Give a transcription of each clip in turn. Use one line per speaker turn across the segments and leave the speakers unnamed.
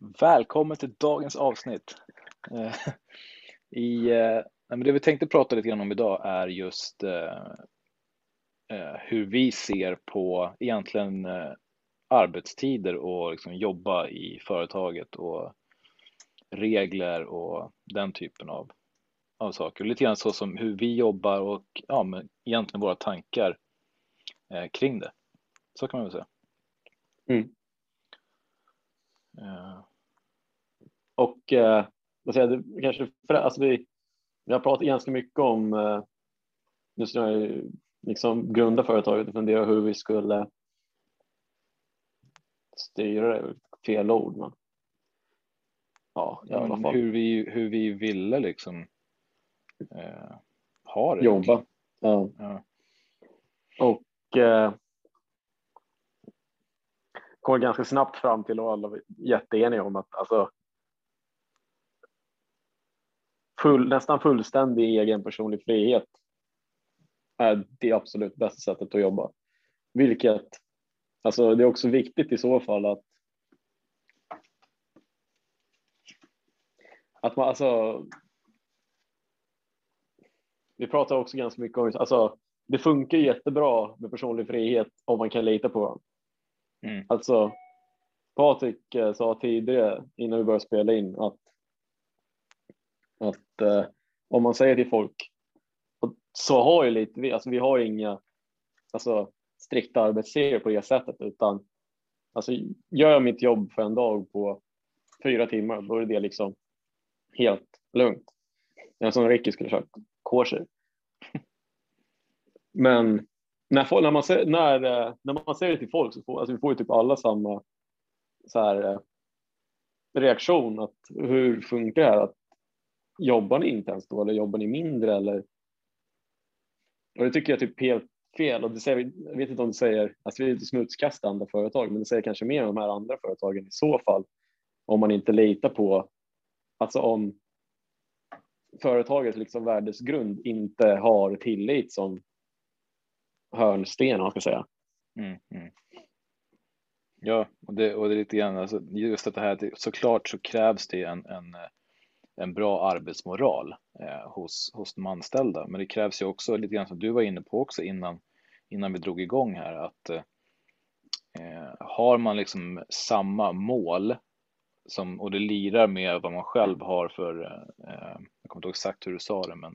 Välkommen till dagens avsnitt. Eh, I, eh, det vi tänkte prata lite grann om idag är just eh, hur vi ser på egentligen arbetstider och liksom jobba i företaget och regler och den typen av, av saker. Lite grann så som hur vi jobbar och ja, men egentligen våra tankar kring det. Så kan man väl säga. Mm.
Och eh, säger, det kanske, alltså vi, vi har pratat ganska mycket om, eh, just när jag liksom grunda företaget och fundera hur vi skulle styra det, fel ord men
ja, i alla fall. Hur vi, hur vi ville liksom eh, ha det.
Jobba. Ja. ja. Och eh, kom ganska snabbt fram till och alla var jätteeniga om att alltså full, nästan fullständig egen personlig frihet är det absolut bästa sättet att jobba. Vilket, alltså det är också viktigt i så fall att att man alltså vi pratar också ganska mycket om, alltså det funkar jättebra med personlig frihet om man kan lita på varandra. Mm. Alltså Patrik eh, sa tidigare innan vi började spela in att att eh, om man säger till folk, så har ju lite, vi, alltså vi har inga alltså, strikta arbetsserier på det sättet, utan alltså, gör jag mitt jobb för en dag på fyra timmar, då är det liksom helt lugnt. En som Ricky skulle sagt, kosher. Men när, när, man, när, eh, när man säger det till folk så får alltså vi får ju typ alla samma så här, eh, reaktion. Att hur funkar det här? Att jobbar ni inte ens då eller jobbar ni mindre eller? Och det tycker jag är typ helt fel och det säger, jag vet inte om det säger, alltså vi är inte smutskasta andra företag, men det säger kanske mer om de här andra företagen i så fall om man inte litar på, alltså om företagets liksom värdesgrund inte har tillit som hörnsten, man ska säga. Mm, mm.
Ja, och det, och det är lite grann, alltså, just att det här, såklart så krävs det en, en en bra arbetsmoral eh, hos, hos de anställda. Men det krävs ju också lite grann som du var inne på också innan, innan vi drog igång här att eh, har man liksom samma mål som, och det lirar med vad man själv har för, eh, jag kommer inte ihåg exakt hur du sa det, men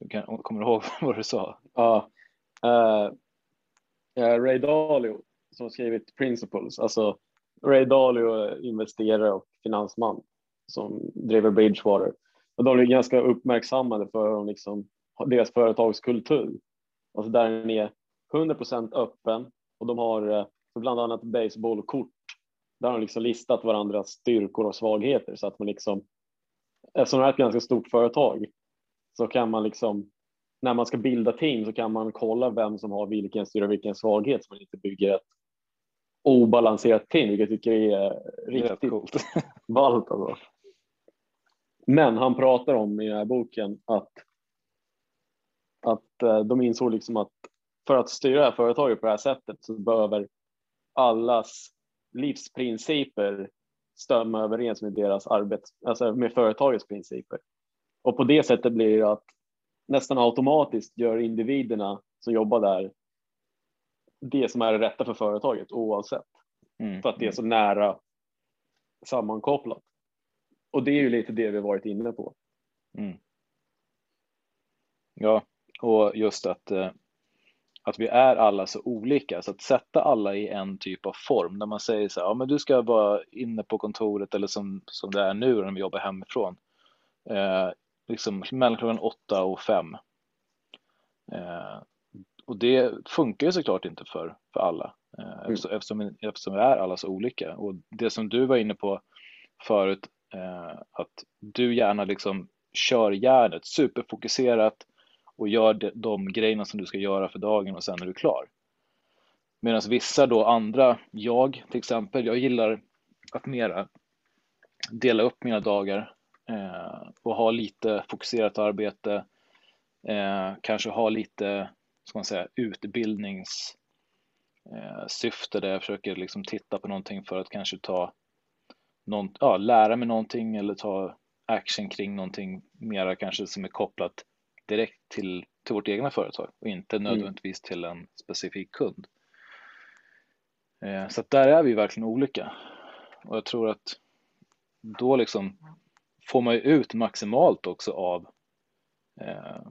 du kan, kommer du ihåg vad du sa?
Ja, uh, Ray Dalio som skrivit Principles, alltså Ray Dalio investerare och finansman som driver Bridgewater. Och de är ganska uppmärksammade för liksom, deras företagskultur. Alltså där den är 100% öppen och de har eh, bland annat baseballkort där har de liksom listat varandras styrkor och svagheter så att man liksom eftersom det är ett ganska stort företag så kan man liksom när man ska bilda team så kan man kolla vem som har vilken styrka och vilken svaghet så man inte bygger ett obalanserat team, vilket jag tycker är riktigt coolt. ballt alltså. Men han pratar om i den här boken att, att eh, de insåg liksom att för att styra det här företaget på det här sättet så behöver allas livsprinciper stämma överens med deras arbets, alltså med företagets principer. Och på det sättet blir det att nästan automatiskt gör individerna som jobbar där det som är det rätta för företaget oavsett. Mm. För att det är så nära sammankopplat. Och det är ju lite det vi varit inne på. Mm.
Ja, och just att, eh, att vi är alla så olika, så att sätta alla i en typ av form, när man säger så här, ja men du ska vara inne på kontoret eller som, som det är nu när vi jobbar hemifrån, eh, liksom mellan klockan åtta och fem. Eh, och det funkar ju såklart inte för, för alla, eh, mm. eftersom, eftersom vi är alla så olika. Och det som du var inne på förut, Eh, att du gärna liksom kör järnet superfokuserat och gör de, de grejerna som du ska göra för dagen och sen är du klar. Medan vissa då andra, jag till exempel, jag gillar att mera dela upp mina dagar eh, och ha lite fokuserat arbete, eh, kanske ha lite, ska man säga, utbildningssyfte eh, där jag försöker liksom titta på någonting för att kanske ta någon, ja, lära mig någonting eller ta action kring någonting mera kanske som är kopplat direkt till, till vårt egna företag och inte
Mm.
nödvändigtvis till en specifik kund. Eh, Så att där är vi verkligen olika och jag tror att då liksom får man ju ut maximalt också av eh,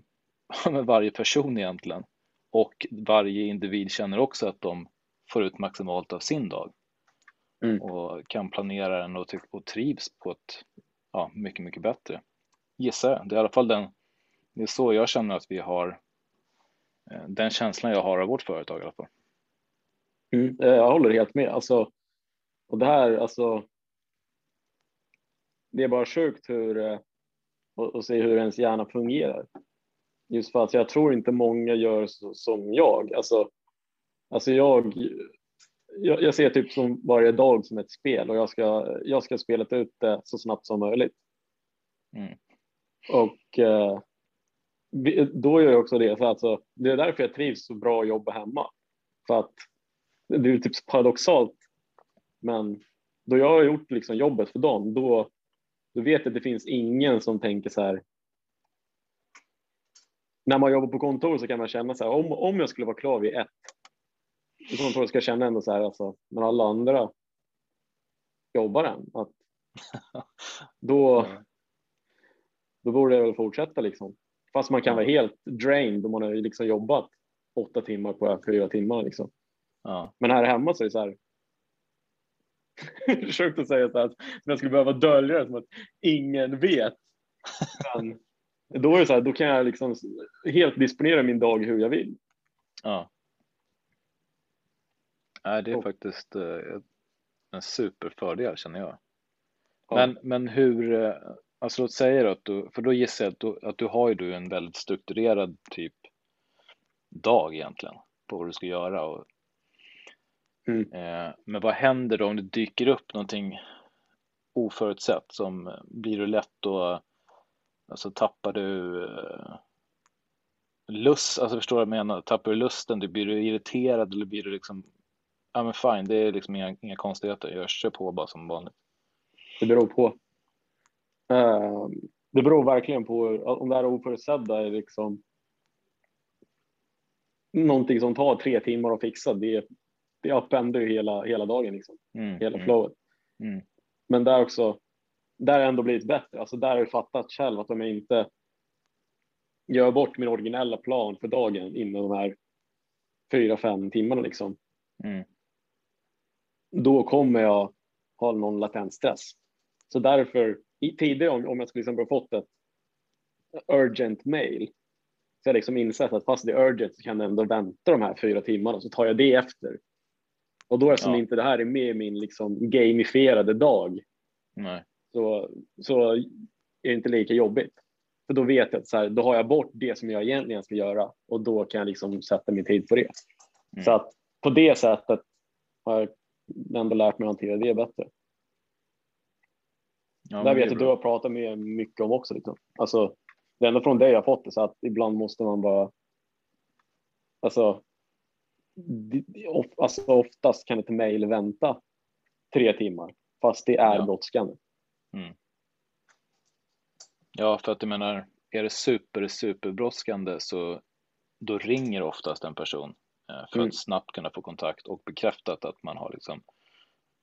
varje person egentligen och varje individ känner också att de får ut maximalt av sin dag
Mm.
och kan planera den och, ty- och trivs på ett ja, mycket, mycket bättre. Gissar jag. Det är i alla fall den, det är så jag känner att vi har eh, den känslan jag har av vårt företag i alla fall.
Mm, eh, jag håller helt med. Alltså, och det här, alltså. Det är bara sjukt hur eh, och, och se hur ens hjärna fungerar. Just för att jag tror inte många gör så, som jag. Alltså, alltså jag, jag, jag ser typ som varje dag som ett spel och jag ska, jag ska spela ut det så snabbt som möjligt.
Mm.
Och eh, då gör jag också det. Så alltså, det är därför jag trivs så bra att jobba hemma. För att det är typ paradoxalt. Men då jag har gjort liksom jobbet för dagen, då, då vet jag att det finns ingen som tänker så här. När man jobbar på kontor så kan man känna så här, om, om jag skulle vara klar vid ett. På kontor ska jag känna ändå så här, alltså, men alla andra jobbar än. Att då, då borde jag väl fortsätta liksom. Fast man kan vara helt drained om man har liksom jobbat åtta timmar på fyra timmar liksom.
Ja,
Men här hemma så är det så här. Sjukt att säga så här, som jag skulle behöva dölja det som att ingen vet. Men då är det så här, då kan jag liksom helt disponera min dag hur jag vill.
ja. Nej, det är
Och-
faktiskt eh, en superfördel känner jag.
Ja.
Men, men hur, eh, alltså låt säga att du, för då gissar jag att du, att du har ju du en väldigt strukturerad typ dag egentligen på vad du ska göra och
Mm.
eh, men vad händer då om det dyker upp någonting oförutsett som eh, blir du lätt då alltså tappar du eh, lust, alltså förstår du vad jag menar, tappar du lusten, du blir du irriterad eller blir du liksom ja men fine, det är liksom inga, inga konstigheter, jag kör på bara som vanligt.
Det beror på. Eh, det beror verkligen på om det här oförutsedda är liksom någonting som tar tre timmar att fixa. Det, det uppändar ju hela, hela dagen, liksom,
Mm,
hela
mm,
flowet.
mm.
Men där också, där har jag ändå blivit bättre. Alltså där har jag fattat själv att om jag inte gör bort min originella plan för dagen inom de här fyra, fem timmarna liksom,
Mm.
Då kommer jag ha någon latent stress. Så därför, i tidigare om, om jag skulle liksom ha fått ett urgent mail, så har jag liksom insett att fast det är urgent så kan jag ändå vänta de här fyra timmarna, så tar jag det efter. Och då eftersom
Ja.
inte det här är med i min liksom gamifierade dag,
Nej.
så, så är det inte lika jobbigt. För då vet jag att så här, då har jag bort det som jag egentligen ska göra och då kan jag liksom sätta min tid på det.
Mm.
Så att på det sättet har jag ändå lärt mig att hantera det bättre.
Ja,
Där vet jag att du har pratat med mycket om också. Liksom. Alltså, det är ändå från dig jag har fått det, så att ibland måste man bara... Alltså, alltså oftast kan ett mejl vänta tre timmar, fast det är
Ja.
brådskande.
Ja, för att jag menar, är det super, super brådskande så då ringer oftast en person för
Mm.
att snabbt kunna få kontakt och bekräftat att man har liksom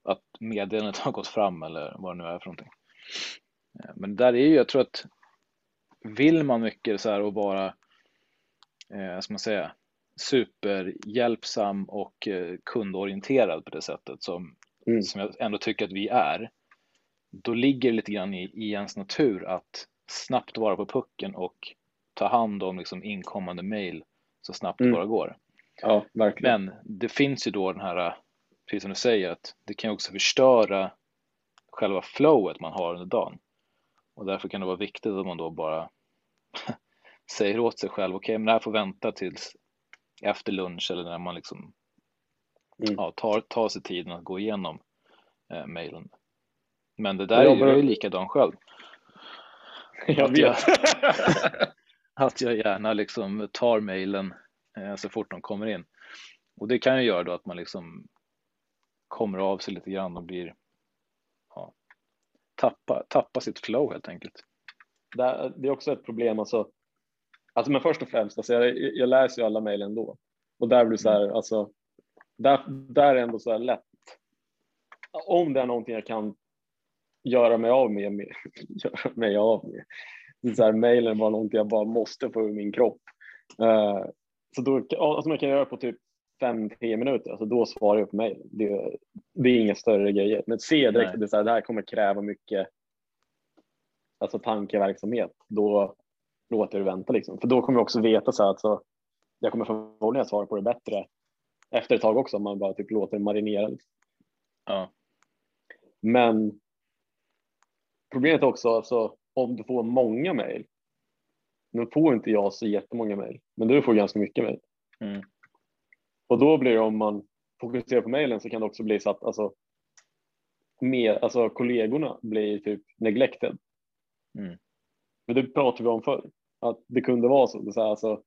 att meddelandet har gått fram eller vad det nu är för någonting. Eh, Men där är ju, jag tror att vill man mycket så här och vara, eh, ska man säga, superhjälpsam och eh, kundorienterad på det sättet som,
Mm.
som jag ändå tycker att vi är, då ligger det lite grann i, i ens natur att snabbt vara på pucken och ta hand om liksom inkommande mejl så snabbt
Mm.
det bara går.
Ja, verkligen.
Men det finns ju då den här, precis som du säger, att det kan ju också förstöra själva flowet man har under dagen. Och därför kan det vara viktigt att man då bara säger åt sig själv, okej, men det här får vänta tills efter lunch eller när man liksom
Mm.
ja, tar, tar sig tiden att gå igenom eh, mejlen. Men det där
Jag
är ju jag är likadan själv.
jag
att jag- att jag gärna liksom tar mejlen så fort de kommer in. Och det kan ju göra då att man liksom kommer av sig lite grann och blir ja, tappa, tappa sitt flow helt enkelt.
Det, är också ett problem. Alltså, alltså men först och främst, alltså jag, jag läser ju alla mejl ändå. Och där blir så här, mm. alltså, där, där är det ändå så här lätt. Om det är någonting jag kan göra mig av med, med göra mig av med. Så här, mailen var någonting jag bara måste få ur min kropp. Uh, så då, alltså man kan göra på typ fem, tio minuter, alltså då svarar jag på mejl. Det, det, är inga större grejer. Men se direkt att det, så här, det här kommer kräva mycket alltså tankeverksamhet, då låter det vänta liksom. För då kommer jag också veta så här att så, jag kommer förmodligen svara på det bättre efter ett tag också om man bara typ låter det marinera. Liksom.
Ja.
Men problemet är också alltså, om du får många mejl. Nu får inte jag så jättemånga mejl, men du får ganska mycket mejl.
Mm.
Och då blir det om man fokuserar på mejlen så kan det också bli så att alltså, mer, alltså kollegorna blir typ neglected.
Mm.
Men det pratade vi om förr, att det kunde vara så. Det så här, alltså,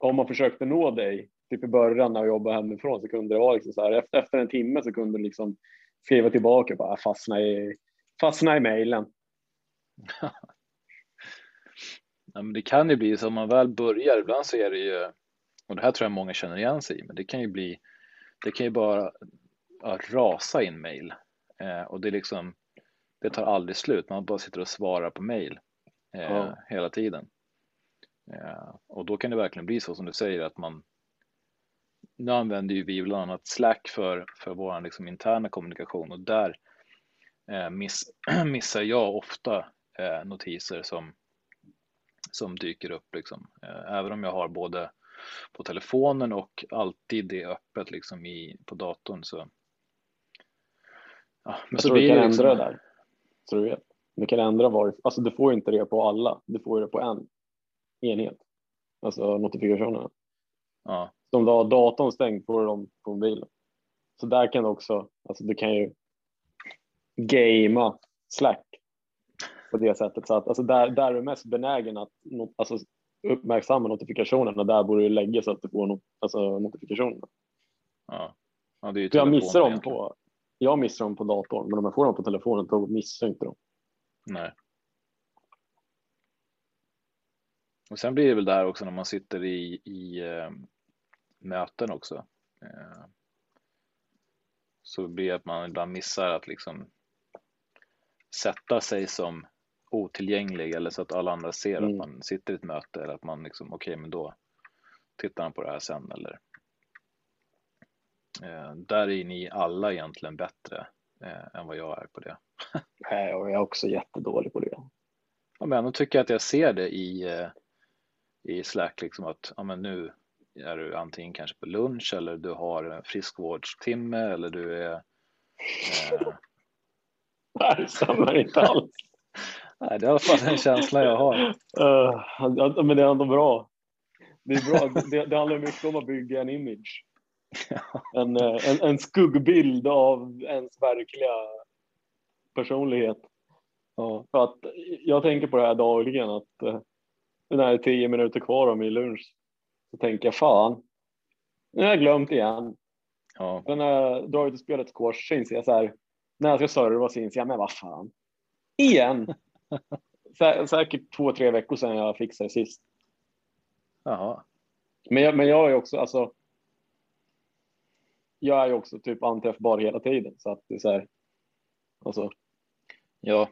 om man försökte nå dig typ i början när jag jobbade hemifrån så kunde det vara liksom så här, efter, efter en timme så kunde du liksom skriva tillbaka och bara fastna i, fastna i mejlen.
ja, men det kan ju bli så om man väl börjar, ibland så är det ju, och det här tror jag många känner igen sig i, men det kan ju bli, det kan ju bara ja, rasa in mejl eh, och det är liksom, det tar aldrig slut, man bara sitter och svarar på mejl eh, ja. hela tiden. Eh, och då kan det verkligen bli så som du säger att man nu använder ju vi bland annat Slack för, för vår liksom interna kommunikation och där eh, miss, missar jag ofta eh, notiser som, som dyker upp. Liksom. Eh, även om jag har både på telefonen och alltid det öppet liksom i, på datorn. Så,
ja, men så tror du kan liksom... ändra det där. Tror du, du kan ändra var, alltså du får inte det på alla, du får det på en enhet. Alltså notifikationerna.
Ja.
Så om du har datorn stängd får du dem på mobilen. Så där kan du också, alltså du kan ju gamea Slack på det sättet. Så att, alltså där, där är du mest benägen att alltså, uppmärksamma notifikationerna, där borde du lägga så att du får not, alltså, notifikationerna.
Ja. Ja, det är
jag missar dem på, jag missar dem på datorn, men om jag får dem på telefonen då missar jag inte dem.
Nej. Och sen blir det väl där också när man sitter i, i eh, möten också. Eh, så blir det att man ibland missar att liksom sätta sig som otillgänglig eller så att alla andra ser mm. att man sitter i ett möte eller att man liksom okej okay, men då tittar man på det här sen eller eh, där är ni alla egentligen bättre eh, än vad jag är på det.
Nej, och jag är också jättedålig på det.
Ja, men jag tycker att jag ser det i, eh, i Slack liksom att ja, men nu är du antingen kanske på lunch eller du har en friskvårdstimme eller du är
eh... Nej, stämmer inte alls.
Nej, det är i alla fall en känsla jag har.
Uh, men det är ändå bra. Det är bra. Det, det handlar mycket om att bygga en image. En, eh, en, en skuggbild av ens verkliga personlighet. Ja. För att jag tänker på det här dagligen att uh, när det är tio minuter kvar av min lunch så tänker jag fan, nu har jag glömt igen.
Ja.
Men när jag drar ut och spelar ett squash så inser jag så här, när jag ska serva så inser jag, men vad fan, igen. Sä säkert två, tre veckor sedan jag fixade sist.
Jaha.
Men jag, men jag är också, alltså. Jag är ju också typ anträffbar hela tiden så att det är så här. Alltså.
Ja.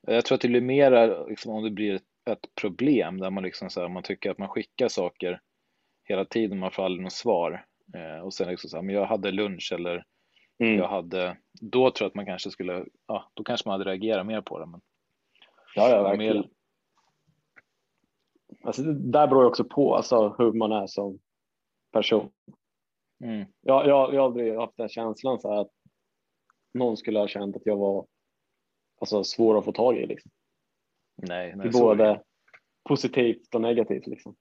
Jag tror att det blir mer liksom, om det blir ett ett problem där man liksom så här, man tycker att man skickar saker hela tiden, man får aldrig något svar. Eh, och sen liksom så här, men jag hade lunch eller mm. jag hade, då tror jag att man kanske skulle, ja, då kanske man hade reagerat mer på det. Men,
ja, ja, verkligen. Mer... Alltså, det där beror också på alltså, hur man är som person.
Mm.
Jag, jag, jag har aldrig haft den känslan så att någon skulle ha känt att jag var alltså, svår att få tag i. Liksom.
Nej, nej,
både positivt och negativt liksom.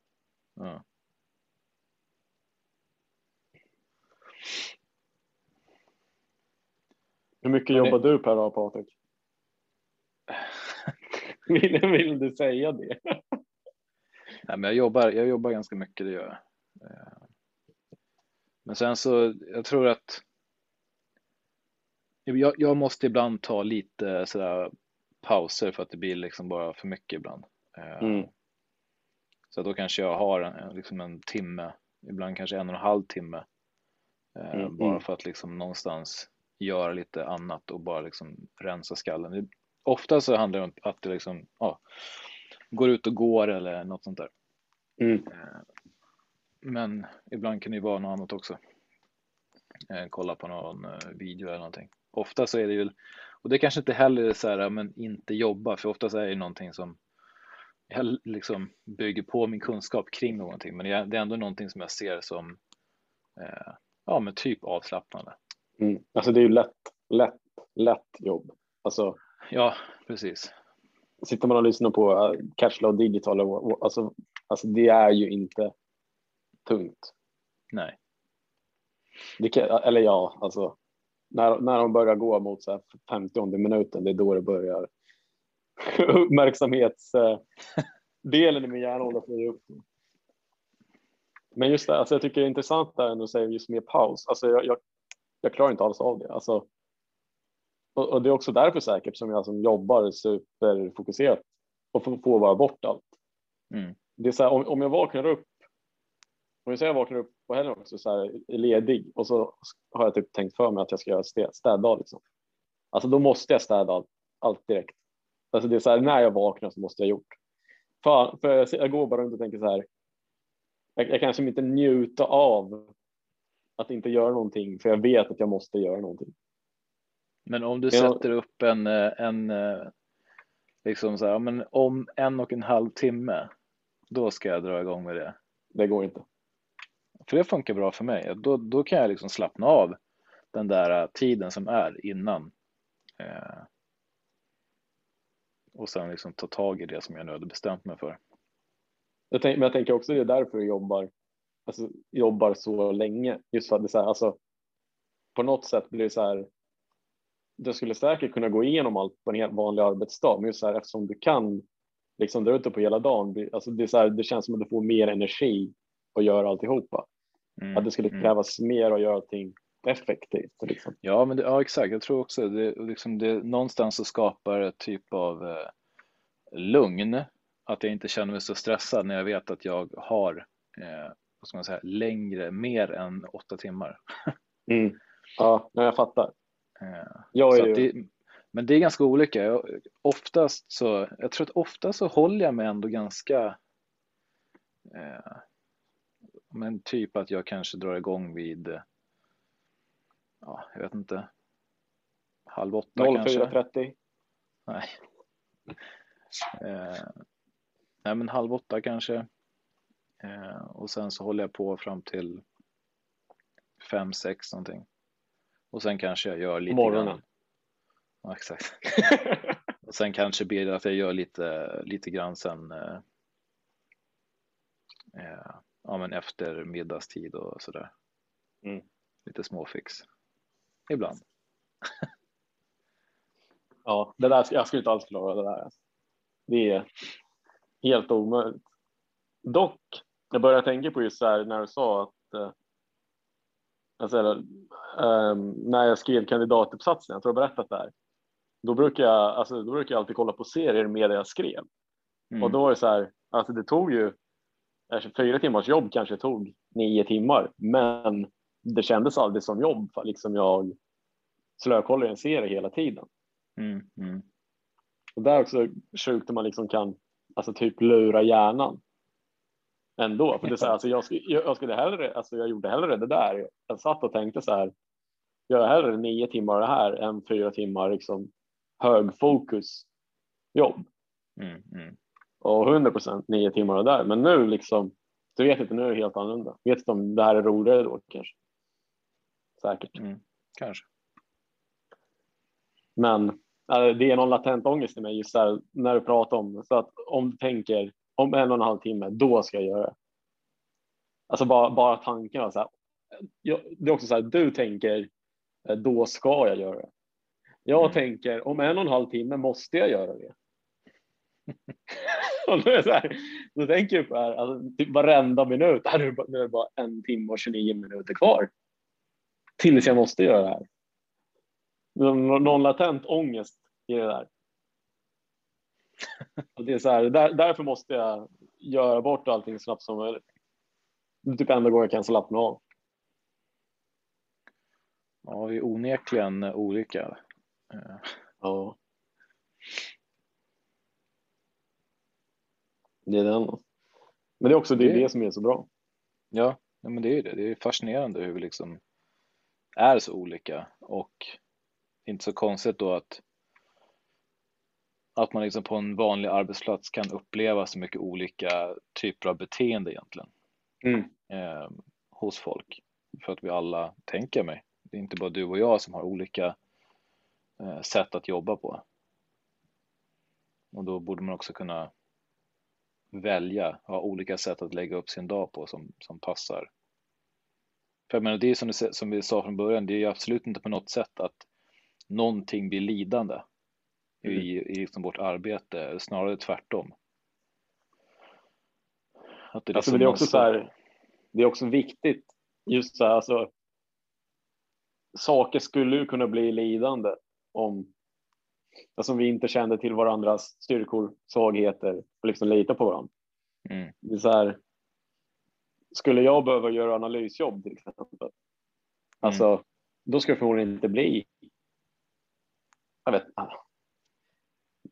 Ja.
Hur mycket jobbar du per dag Patrik? vill, vill du säga det?
Nej, men jag, jobbar, jag jobbar ganska mycket, det gör jag. Eh, men sen så, jag tror att jag, jag måste ibland ta lite sådär pauser för att det blir liksom bara för mycket ibland. Eh,
Mm.
Så då kanske jag har en, liksom en timme, ibland kanske en och en halv timme. eh,
Mm,
Bara
mm.
för att liksom någonstans göra lite annat och bara liksom rensa skallen. Det, ofta så handlar det om att det liksom, ja, går ut och går eller något sånt där.
Mm.
Eh, Men ibland kan det ju vara något annat också. Eh, Kolla på någon eh, video eller någonting. Ofta så är det ju, och det kanske inte heller är så här, men inte jobba, för ofta så är det någonting som jag liksom bygger på min kunskap kring någonting, men det är ändå någonting som jag ser som, ja men typ avslappnande.
Mm. Alltså det är ju lätt, lätt, lätt jobb. Alltså
Ja, precis.
sitter man och lyssnar på uh, Cashflow Digital, och- alltså, alltså det är ju inte tungt.
Nej,
kan, eller ja, alltså när, när de börjar gå mot så här 50 minuten, det är då det börjar uppmärksamhetsdelen i min hjärna får upp. Men just det, alltså jag tycker det är intressant där ändå att säga just med paus. Alltså jag, jag, jag klarar inte alls av det. Alltså, och, och det är också därför säkert som jag som jobbar superfokuserat och får, får bara bort allt.
mm.
Det är så här, om, om jag vaknar upp, om jag säger jag vaknar upp på helgen också så här, är ledig och så har jag typ tänkt för mig att jag ska göra städ, städdag liksom. Alltså då måste jag städa allt, allt direkt. Alltså det är så här, när jag vaknar så måste jag ha gjort. För, för jag, jag går bara runt och tänker så här. Jag, jag kanske inte njuta av att inte göra någonting för jag vet att jag måste göra någonting.
Men om du
Ja.
sätter upp en, eh, en eh, liksom så här, men om en och en halv timme, då ska jag dra igång med det.
Det går inte.
För det funkar bra för mig. Då, då kan jag liksom slappna av den där tiden som är innan. Eh, och sen liksom ta tag i det som jag nu hade bestämt mig för.
Jag tänk, men jag tänker också det är därför jag jobbar, alltså, jobbar så länge. Just för att det är så här, alltså, på något sätt blir det så här. Du skulle säkert kunna gå igenom allt på en helt vanlig arbetsdag, men just så här, eftersom du kan liksom dra ut det på hela dagen. Alltså, det, är så här, det känns som att du får mer energi att göra alltihopa.
Mm,
Att det skulle
mm.
krävas mer att göra allting effektivt. Liksom.
Ja, men det, ja, exakt. Jag tror också det, liksom det någonstans så skapar ett typ av eh, lugn. Att jag inte känner mig så stressad när jag vet att jag har, eh, vad ska man säga, längre, mer än åtta timmar.
Mm. Ja, jag fattar.
Eh,
Jag är ju,
det, men det är ganska olika. Jag, oftast så, jag tror att ofta så håller jag mig ändå ganska, eh, men typ att jag kanske drar igång vid, ja, jag vet inte, halv åtta kanske.
04.30.
Nej. Eh, nej men halv åtta kanske. Eh, och sen så håller jag på fram till fem, sex någonting. Och sen kanske jag gör lite
morgonen.
grann. Ja, exakt. Och sen kanske blir det att jag gör lite, lite grann sen eh, eh, ja, men efter middagstid och sådär.
Mm.
Lite småfix. Ibland.
Ja, det där, jag skulle inte alls klara det där. Det är helt omöjligt. Dock, jag började tänka på just så här när du sa att eh, alltså, ehm, när jag skrev kandidatuppsatsen, jag tror jag berättat det här. Då brukar jag, alltså, då brukar jag alltid kolla på serier med det jag skrev.
Mm.
Och då var det så här, alltså det tog ju, alltså, fyra timmars jobb kanske tog nio timmar, men det kändes aldrig som jobb för liksom jag slökollar en serie hela tiden.
Mm, mm.
Och där också sjukt hur man liksom kan alltså typ lura hjärnan. Ändå. För det är så här, alltså jag, skulle, jag, skulle hellre, alltså jag gjorde hellre det där. Jag satt och tänkte så här. Jag gör hellre nio timmar det här än fyra timmar liksom högfokus jobb.
Mm, mm.
Och 100 procent nio timmar det där. Men nu liksom, du vet inte, nu är det helt annorlunda. Vet inte om det här är roligare då kanske. Säkert.
Mm. Kanske.
Men äh, det är någon latent ångest i mig just där när du pratar om det. Så att om du tänker om en och en halv timme, då ska jag göra det. Alltså bara, bara tanken var så här. Jag, det är också så här, du tänker, eh, då ska jag göra det. Jag
Mm.
tänker, om en och en halv timme måste jag göra det. och då, är så här, då tänker jag på det här, alltså, typ varenda minut, här är det bara, nu är det bara en timme och 29 minuter kvar. Tills jag måste göra det här. någon latent ångest i det där. Det är så här, där, därför måste jag göra bort allting snabbt som möjligt. Det är typ enda gången jag kan slappna av.
Ja, vi är onekligen olika.
Ja. Det är den. Men det är också det, är
Det-
det som är så bra.
Ja, ja, men det är ju det. Det är fascinerande hur vi liksom är så olika och inte så konstigt då att att man liksom på en vanlig arbetsplats kan uppleva så mycket olika typer av beteende egentligen
Mm.
eh, hos folk. För att vi alla, tänker mig, det är inte bara du och jag som har olika eh, sätt att jobba på. Och då borde man också kunna välja, ha olika sätt att lägga upp sin dag på som, som passar. För jag menar, det är som, du, som vi sa från början, det är ju absolut inte på något sätt att någonting blir lidande i, i liksom vårt arbete, snarare tvärtom. Att det,
Alltså,
liksom
det är också så här. Det är också viktigt. Just så här, alltså. Saker skulle ju kunna bli lidande om alltså, om vi inte kände till varandras styrkor, svagheter och liksom litar på varandra.
Mm,
Det är så här. Skulle jag behöva göra analysjobb till exempel. Alltså, då ska det förmodligen inte bli. Jag vet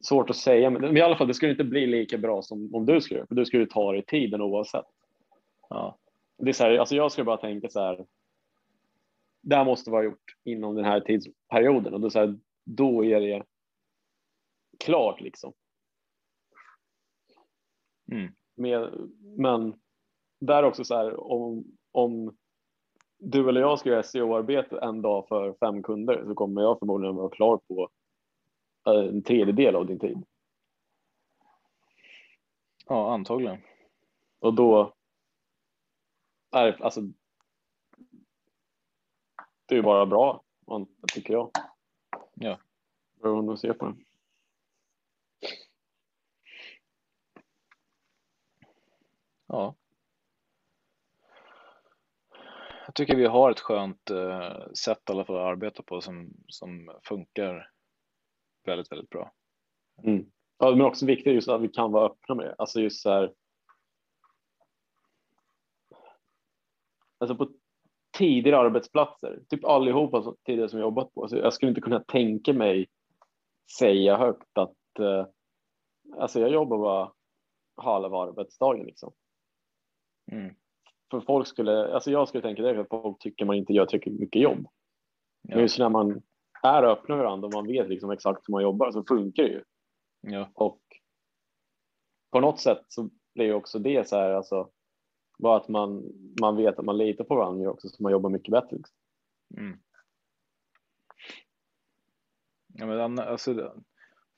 Svårt att säga, men i alla fall, det skulle inte bli lika bra som om du skulle för du skulle ta dig tiden oavsett.
ja,
Det är så här, alltså jag skulle bara tänka så här. Det här måste vara gjort inom den här tidsperioden och då, så här, då är det klart liksom.
mm,
Med, men där också så här om, om du eller jag ska göra SEO-arbete en dag för fem kunder så kommer jag förmodligen vara klar på en tredjedel av din tid.
ja, antagligen.
Och då är alltså, det är ju bara bra, tycker jag.
Ja.
Beroende att se på det.
Ja. Jag tycker vi har ett skönt eh, sätt i alla fall att arbeta på som, som funkar väldigt, väldigt bra.
Mm. Ja, men också viktigt just att vi kan vara öppna med det. Alltså just så här. Alltså på tidigare arbetsplatser, typ allihopa tidigare som jag jobbat på, så jag skulle inte kunna tänka mig säga högt att eh, alltså jag jobbar bara halva arbetsdagen liksom.
Mm.
För folk skulle, alltså jag skulle tänka det, att folk tycker man inte gör tillräckligt mycket jobb. Men
Ja,
just när man är öppna varandra och man vet liksom exakt hur man jobbar så funkar det ju.
ja,
Och på något sätt så blir ju också det så här, alltså bara att man, man vet att man litar på varandra också så man jobbar mycket bättre. Liksom.
mm. ja men alltså,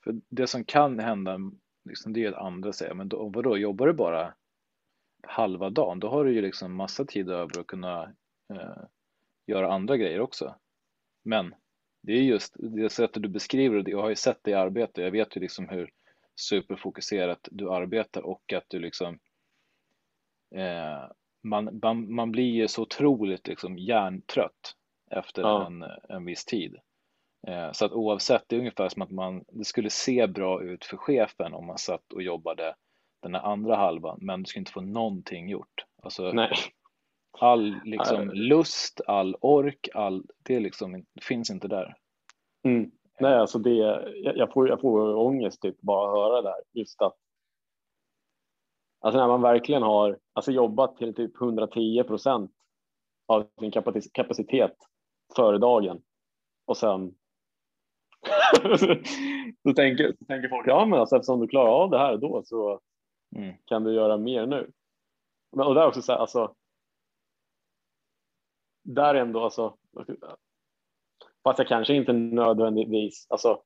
för det som kan hända, liksom, det är att andra säger, men då, vadå, jobbar du bara halva dagen, då har du ju liksom massa tid över att kunna eh, göra andra grejer också. Men det är just det sättet du beskriver det, jag har ju sett det i arbete, jag vet ju liksom hur superfokuserat du arbetar och att du liksom eh, man, man, man blir ju så otroligt liksom hjärntrött efter
Ja.
en, en viss tid. Eh, så att oavsett, det är ungefär som att man, det skulle se bra ut för chefen om man satt och jobbade den här andra halvan, men du skulle inte få någonting gjort. Alltså
Nej,
all liksom
Nej.
lust, all ork, all, det liksom, finns inte där.
mm. Nej alltså det, jag, jag, får, jag får ångest typ bara att höra det där. Just att alltså när man verkligen har alltså jobbat till typ 110 procent av sin kapaci- kapacitet före dagen och sen så tänker, så tänker folk, ja men alltså eftersom du klarar av det här då så
Mm.
kan du göra mer nu? Men, och där är också så här, alltså. Där ändå alltså. Fast jag kanske inte nödvändigtvis alltså.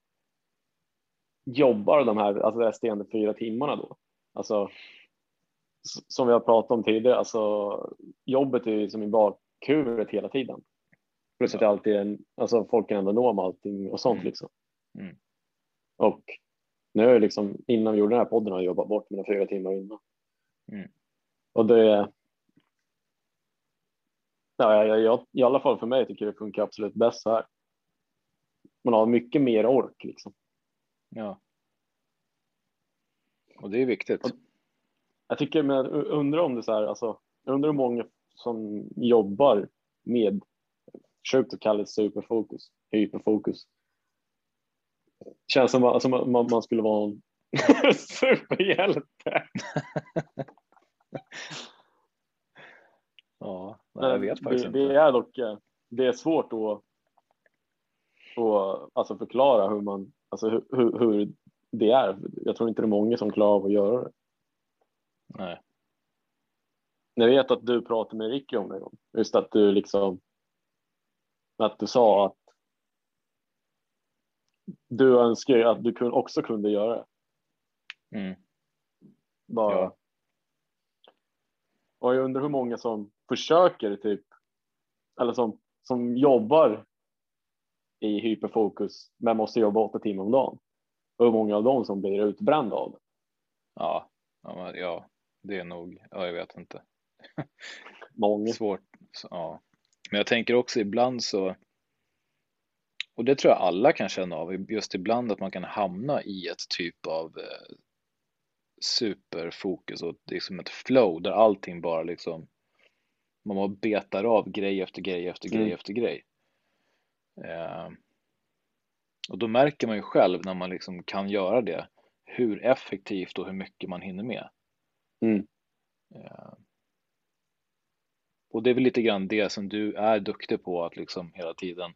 Jobbar de här alltså resterande fyra timmarna då. Alltså. Som vi har pratat om tidigare, alltså jobbet är ju som i bakhuvudet hela tiden. Plus att det alltid är en, alltså folk kan ändå nå med allting och sånt
Mm.
liksom.
Mm.
Och nu är det liksom innan vi gjorde den här podden har jag jobbat bort mina fyra timmar innan.
Mm.
Och det Ja, jag, jag, I alla fall för mig tycker jag det funkar absolut bäst så här. man har mycket mer ork liksom.
Ja. Och det är viktigt.
Och- Jag tycker, men jag undrar om det så här, alltså, jag undrar hur många som jobbar med, försökt att kalla det superfokus, hyperfokus. Känns som alltså, man, man, man skulle vara en superhjälte.
Ja, nej, jag vet faktiskt
det,
inte.
det är dock, eh, det är svårt att, att alltså förklara hur man, alltså hur, hur, hur det är. Jag tror inte det är många som klarar av att göra det.
Nej.
Jag vet att du pratade med Ricky om det en gång. Just att du liksom, att du sa att du önskar att du också kunde göra det.
Mm.
Bara.
Ja.
Och jag undrar hur många som försöker typ, eller som, som jobbar i hyperfokus men måste jobba åtta timmar om dagen. Och hur många av dem som blir utbrända av det.
Ja. Ja, det är nog, ja, jag vet inte.
Många.
Svårt. Ja. Men jag tänker också ibland så, och det tror jag alla kan känna av, just ibland att man kan hamna i ett typ av eh, superfokus och liksom ett flow där allting bara liksom, man bara betar av grej efter grej efter grej
Mm.
efter grej. Eh, och då märker man ju själv när man liksom kan göra det, hur effektivt och hur mycket man hinner med.
Mm.
Eh, och det är väl lite grann det som du är duktig på att liksom hela tiden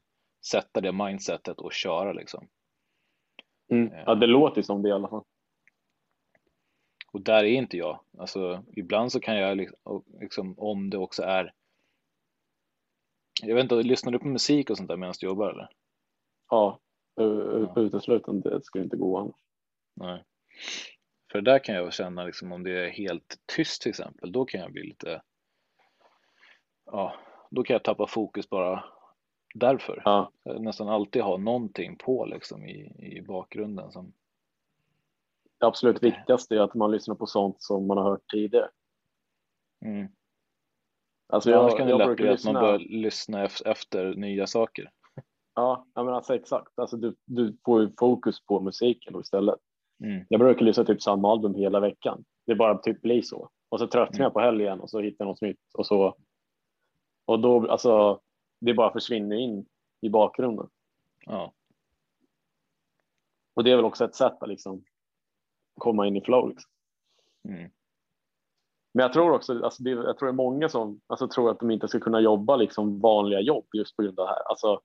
sätta det mindsetet och köra liksom.
Mm. Ja, det låter ju som det i alla fall.
Och där är inte jag. Alltså ibland så kan jag liksom, och liksom om det också är jag vet inte, lyssnar du på musik och sånt där medan du jobbar eller?
Ja,
Ja.
uteslutande. Det skulle inte gå annars.
Nej. För där kan jag känna liksom om det är helt tyst till exempel, då kan jag bli lite ja, då kan jag tappa fokus bara därför.
Ja,
nästan alltid ha någonting på liksom i, i bakgrunden som
det absolut viktigaste är att man lyssnar på sånt som man har hört tidigare.
mm.
Alltså
Annars
jag,
kan det lätt
brukar
bli att man
lyssna.
börjar lyssna ef- efter nya saker.
Ja, jag menar, alltså, exakt. Alltså, du, du får ju fokus på musiken istället.
Mm.
Jag brukar lyssna typ samma album hela veckan. Det bara typ blir så. Och så tröttnar
Mm.
jag på helgen och så hittar jag något nytt och så. Och då, alltså, det bara försvinner in i bakgrunden.
Ja,
Och det är väl också ett sätt att liksom komma in i flow. Liksom.
mm.
Men jag tror också, alltså det, jag tror det är många som alltså, tror att de inte ska kunna jobba liksom vanliga jobb just på grund av det här. Alltså,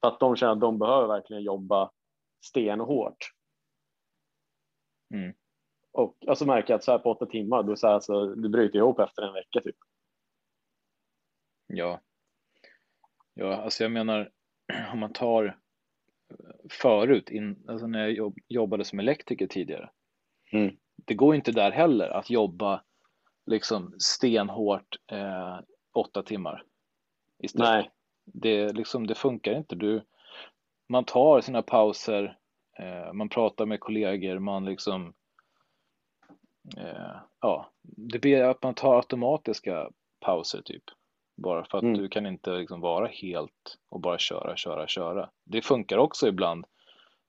att de känner att de behöver verkligen jobba stenhårt.
Mm.
Och alltså märker jag att så här på åtta timmar, då så här, alltså, du bryter ihop efter en vecka typ.
ja. Ja, alltså jag menar om man tar förut, in, alltså när jag jobb, jobbade som elektriker tidigare.
Mm.
Det går inte där heller att jobba liksom stenhårt eh, åtta timmar i sträck.
Nej,
det, liksom, det funkar inte. Du, man tar sina pauser, eh, man pratar med kollegor, man liksom eh, ja, det blir att man tar automatiska pauser typ. Bara för att
Mm.
du kan inte liksom vara helt och bara köra, köra, köra. Det funkar också ibland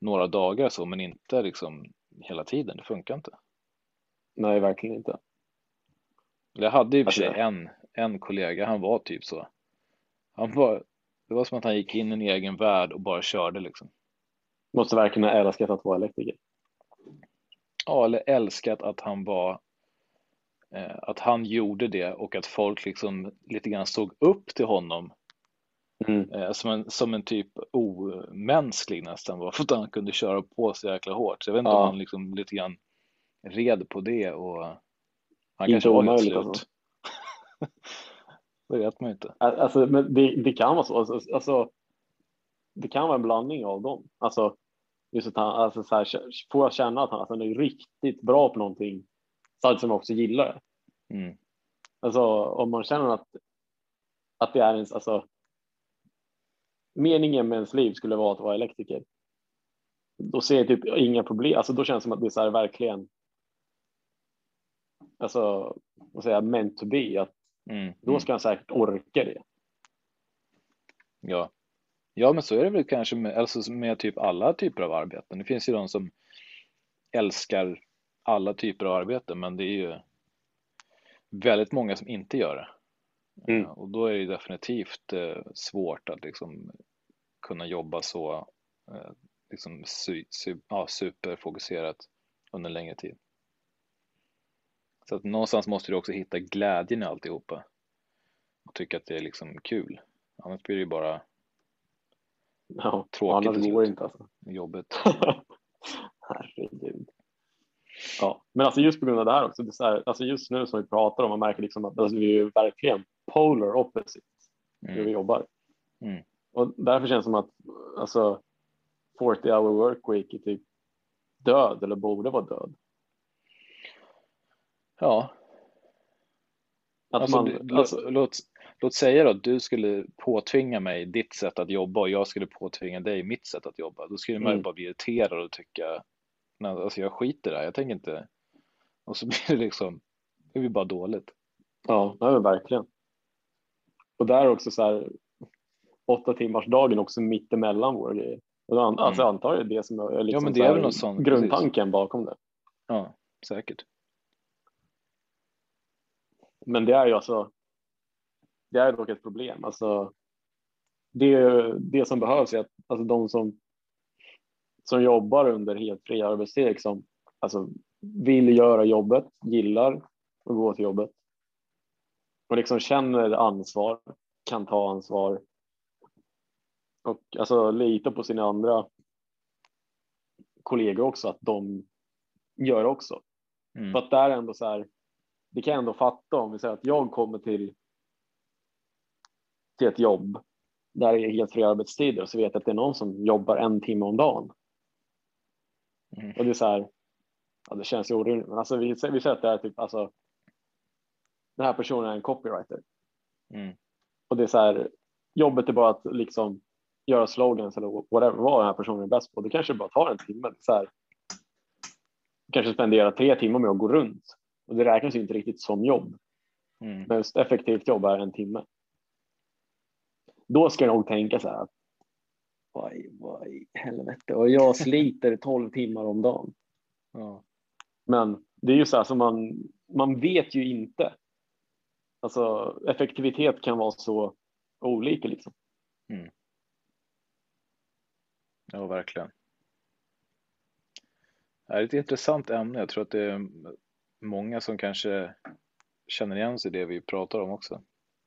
några dagar så, men inte liksom hela tiden. Det funkar inte.
nej verkligen inte.
Jag hade sig
Alltså-
en, en kollega, han var typ så. Han var, det var som att han gick in i en egen värld och bara körde liksom.
Måste verkligen ha älskat att vara elektriker.
Ja, eller älskat att han var att han gjorde det och att folk liksom lite grann såg upp till honom
Mm.
eh, som, en, som en typ omänsklig nästan var för att han kunde köra på så jäkla hårt. Så jag vet inte
Ja.
om han liksom lite grann red på det och han
Inte
kanske var helt slut.
alltså.
det vet man ju inte.
Alltså, men det, det kan vara så. Alltså, alltså, det kan vara en blandning av dem. Alltså, just att han alltså, så här, får jag känna att han, att han är riktigt bra på någonting samtidigt som jag också gillar det.
Mm.
Alltså om man känner att, att det är ens, alltså meningen med ens liv skulle vara att vara elektriker. Då ser jag typ inga problem. Alltså då känns det som att det är så här verkligen. Alltså, vad säger jag, meant to be. Att
Mm.
då ska han säkert orka det.
Ja. Ja, men så är det väl kanske med, alltså med typ alla typer av arbeten. Det finns ju de som älskar alla typer av arbeten, men det är ju väldigt många som inte gör det.
Mm.
Och då är det definitivt eh, svårt att liksom kunna jobba så eh, liksom su, su, ja, superfokuserat under en längre tid. Så att någonstans måste du också hitta glädjen i alltihopa och tycka att det är liksom kul. Annars blir det ju bara
Ja,
Tråkigt
annars går det inte alltså.
jobbigt.
Herregud. Ja, men alltså just på grund av det här också, det här, alltså just nu som vi pratar om, man märker liksom att alltså, vi är verkligen polar opposite hur vi
Mm.
jobbar.
Mm.
Och därför känns det som att alltså 40 hour work week är typ död eller borde vara död.
Ja,
Att
alltså,
man, alltså,
låt, låt säga då att du skulle påtvinga mig ditt sätt att jobba och jag skulle påtvinga dig mitt sätt att jobba. Då skulle man
Mm.
bara bli irriterad och tycka, nej, alltså jag skiter här, jag tänker inte. Och så blir det liksom, det blir bara dåligt.
ja, ja, men verkligen. Och där också så här åtta timmars dagen också mitt emellan våra grejer. An, alltså, jag antar jag det som är liksom
men det är väl sånt,
grundtanken bakom det.
Ja, säkert.
Men det är ju alltså. Det är dock ett problem. Alltså. Det, det som behövs är att alltså de som. Som jobbar under helt fri arbetstid liksom. Alltså vill göra jobbet, gillar att gå till jobbet. Och liksom känner ansvar, kan ta ansvar. Och alltså lita på sina andra. Kollegor också att de gör också.
Mm.
För att där är ändå så här, det kan jag ändå fatta om vi säger att jag kommer till, till ett jobb där det är helt fria arbetstider och så vet jag att det är någon som jobbar en timme om dagen.
Mm.
Och det är så här, ja, det känns ju orimligt, men alltså vi, vi säger att det är typ, alltså, den här personen är en copywriter
Mm.
och det är så här, jobbet är bara att liksom göra slogans eller whatever, vad den här personen är bäst på. Det kanske bara tar en timme. Så här, kanske spendera tre timmar med att gå runt och det räknas ju inte riktigt som jobb.
Mm.
Men just effektivt jobb är en timme. Då ska jag nog tänka så här. att, Vad i, vad i helvete och jag sliter 12 timmar om dagen.
Ja.
Men det är ju så här som man, man vet ju inte. Alltså effektivitet kan vara så olika liksom.
ja, verkligen. Det är ett intressant ämne. Jag tror att det är många som kanske känner igen sig i det vi pratar om också.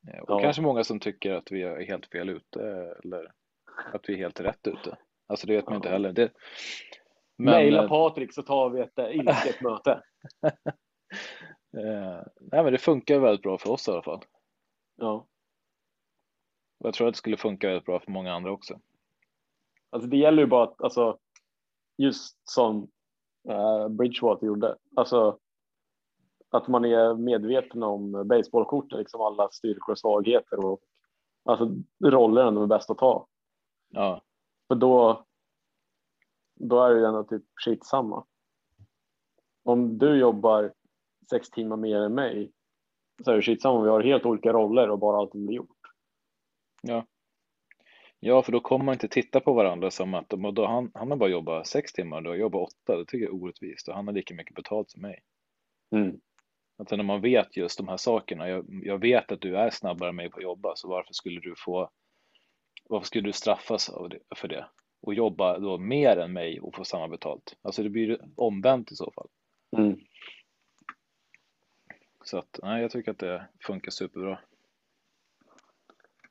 Eh, Och
Ja.
kanske många som tycker att vi är helt fel ute eller att vi är helt rätt ute. Alltså det vet man inte heller. Det,
Maila
eh,
Patrik så tar vi ett eh, ilsket möte.
eh, nej, men det funkar väldigt bra för oss i alla fall.
Ja.
Jag tror att det skulle funka väldigt bra för många andra också.
Alltså det gäller ju bara att, alltså, just som eh, Bridgewater gjorde, alltså att man är medveten om baseballkorten, liksom alla styrkor och svagheter och alltså rollerna de är bäst att ta.
Ja,
För då, då är det ju ändå typ skitsamma. Om du jobbar sex timmar mer än mig så är det skitsamma om vi har helt olika roller och bara allting blir gjort.
ja, för då kommer man inte titta på varandra som att då han, han har bara jobbat sex timmar, då jobbar åtta. Det tycker jag är orättvist och han har lika mycket betalt som mig.
Mm.
Att när man vet just de här sakerna, jag, jag vet att du är snabbare än mig på att jobba, så varför skulle du få, varför skulle du straffas för det? Och jobba då mer än mig och få samma betalt. Alltså det blir omvänt i så fall.
Mm.
Så att, nej, jag tycker att det funkar superbra.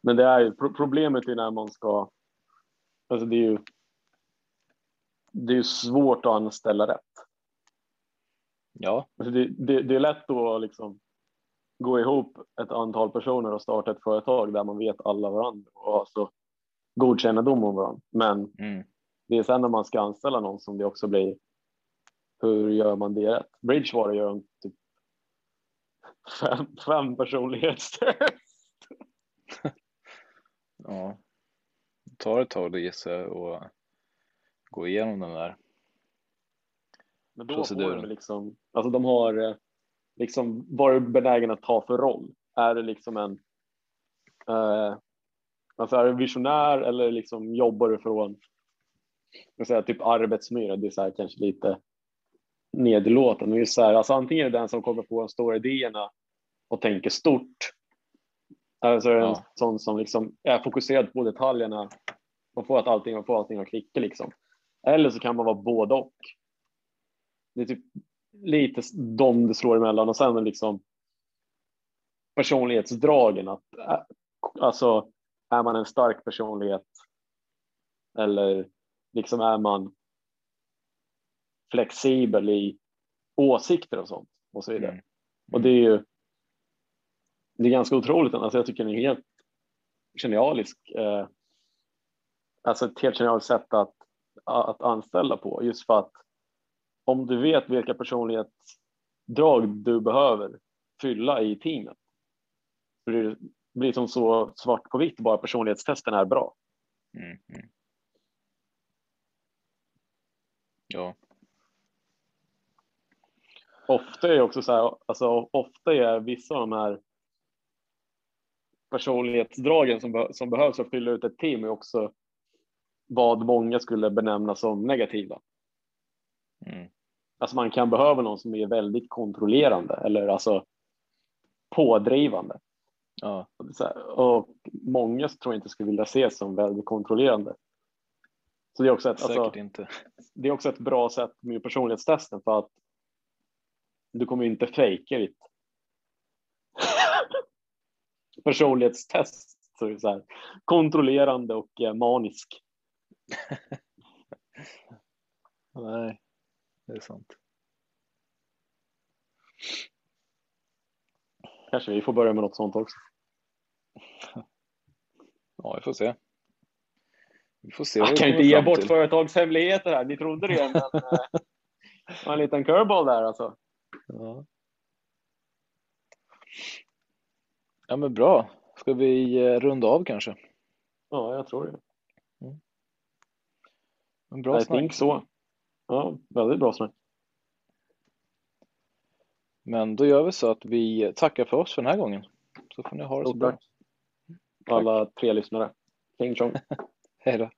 Men det är ju pro- problemet är när man ska. Alltså det är ju. Det är ju svårt att anställa rätt.
Ja,
Alltså det, det, det är lätt att liksom gå ihop ett antal personer och starta ett företag där man vet alla varandra och har så god kännedom om varandra. Men
mm,
det är sen när man ska anställa någon som det också blir. Hur gör man det rätt? Bridgewater gör en typ fem, fem personlighetstest.
ja. Det tar ett tag att gissa och gå igenom den där.
Men då
Proceduren.
får de liksom, alltså de har eh, liksom vad är benägen att ta för roll? Är det liksom en, eh, Alltså är du visionär eller liksom jobbar du från jag säga, typ arbetsmiljö? Det är så här, kanske lite nedlåtande. Men så här, alltså antingen är det den som kommer på de stora idéerna och tänker stort. Eller så är det en sån som liksom är fokuserad på detaljerna och får att allting, och får allting att klicka liksom. Eller så kan man vara både och. Det är typ lite de det slår emellan och sen liksom personlighetsdragen. Att, alltså, är man en stark personlighet eller liksom är man flexibel i åsikter och sånt och så vidare.
Mm.
Och det är ju det är ganska otroligt. Alltså jag tycker det är helt genialisk, eh, alltså ett helt genialiskt sätt att, att anställa på just för att om du vet vilka personlighetsdrag du behöver fylla i teamet så blir det blir som så svart på vitt bara personlighetstesten är bra.
Mm. Mm. Ja,
Ofta är också så här, alltså ofta är vissa av de här personlighetsdragen som, be- som behövs för att fylla ut ett team är också vad många skulle benämna som negativa.
mm.
Alltså man kan behöva någon som är väldigt kontrollerande eller alltså pådrivande.
Ja,
Och många tror jag inte skulle vilja ses som väldigt kontrollerande. Så det är också ett,
säkert
alltså,
inte.
det är också ett bra sätt med personlighetstesten för att du kommer inte fejka ditt personlighetstest. Så det är så här, kontrollerande och eh, manisk.
Nej, det är sant.
Kanske vi får börja med något sånt också.
Ja, vi får se. Vi får se
Jag kan inte ge bort
till.
företagshemligheter här. Ni trodde det, men eh, det var en liten curveball där alltså.
Ja. ja, men bra. Ska vi eh, runda av kanske?
Ja, jag tror det.
En bra
I
snack.
think så. Ja, väldigt bra snack.
Men då gör vi så att vi tackar för oss för den här gången. Så får ni ha det så
Stort
bra.
tack. Alla tre lyssnare. King Chong.
Hej då.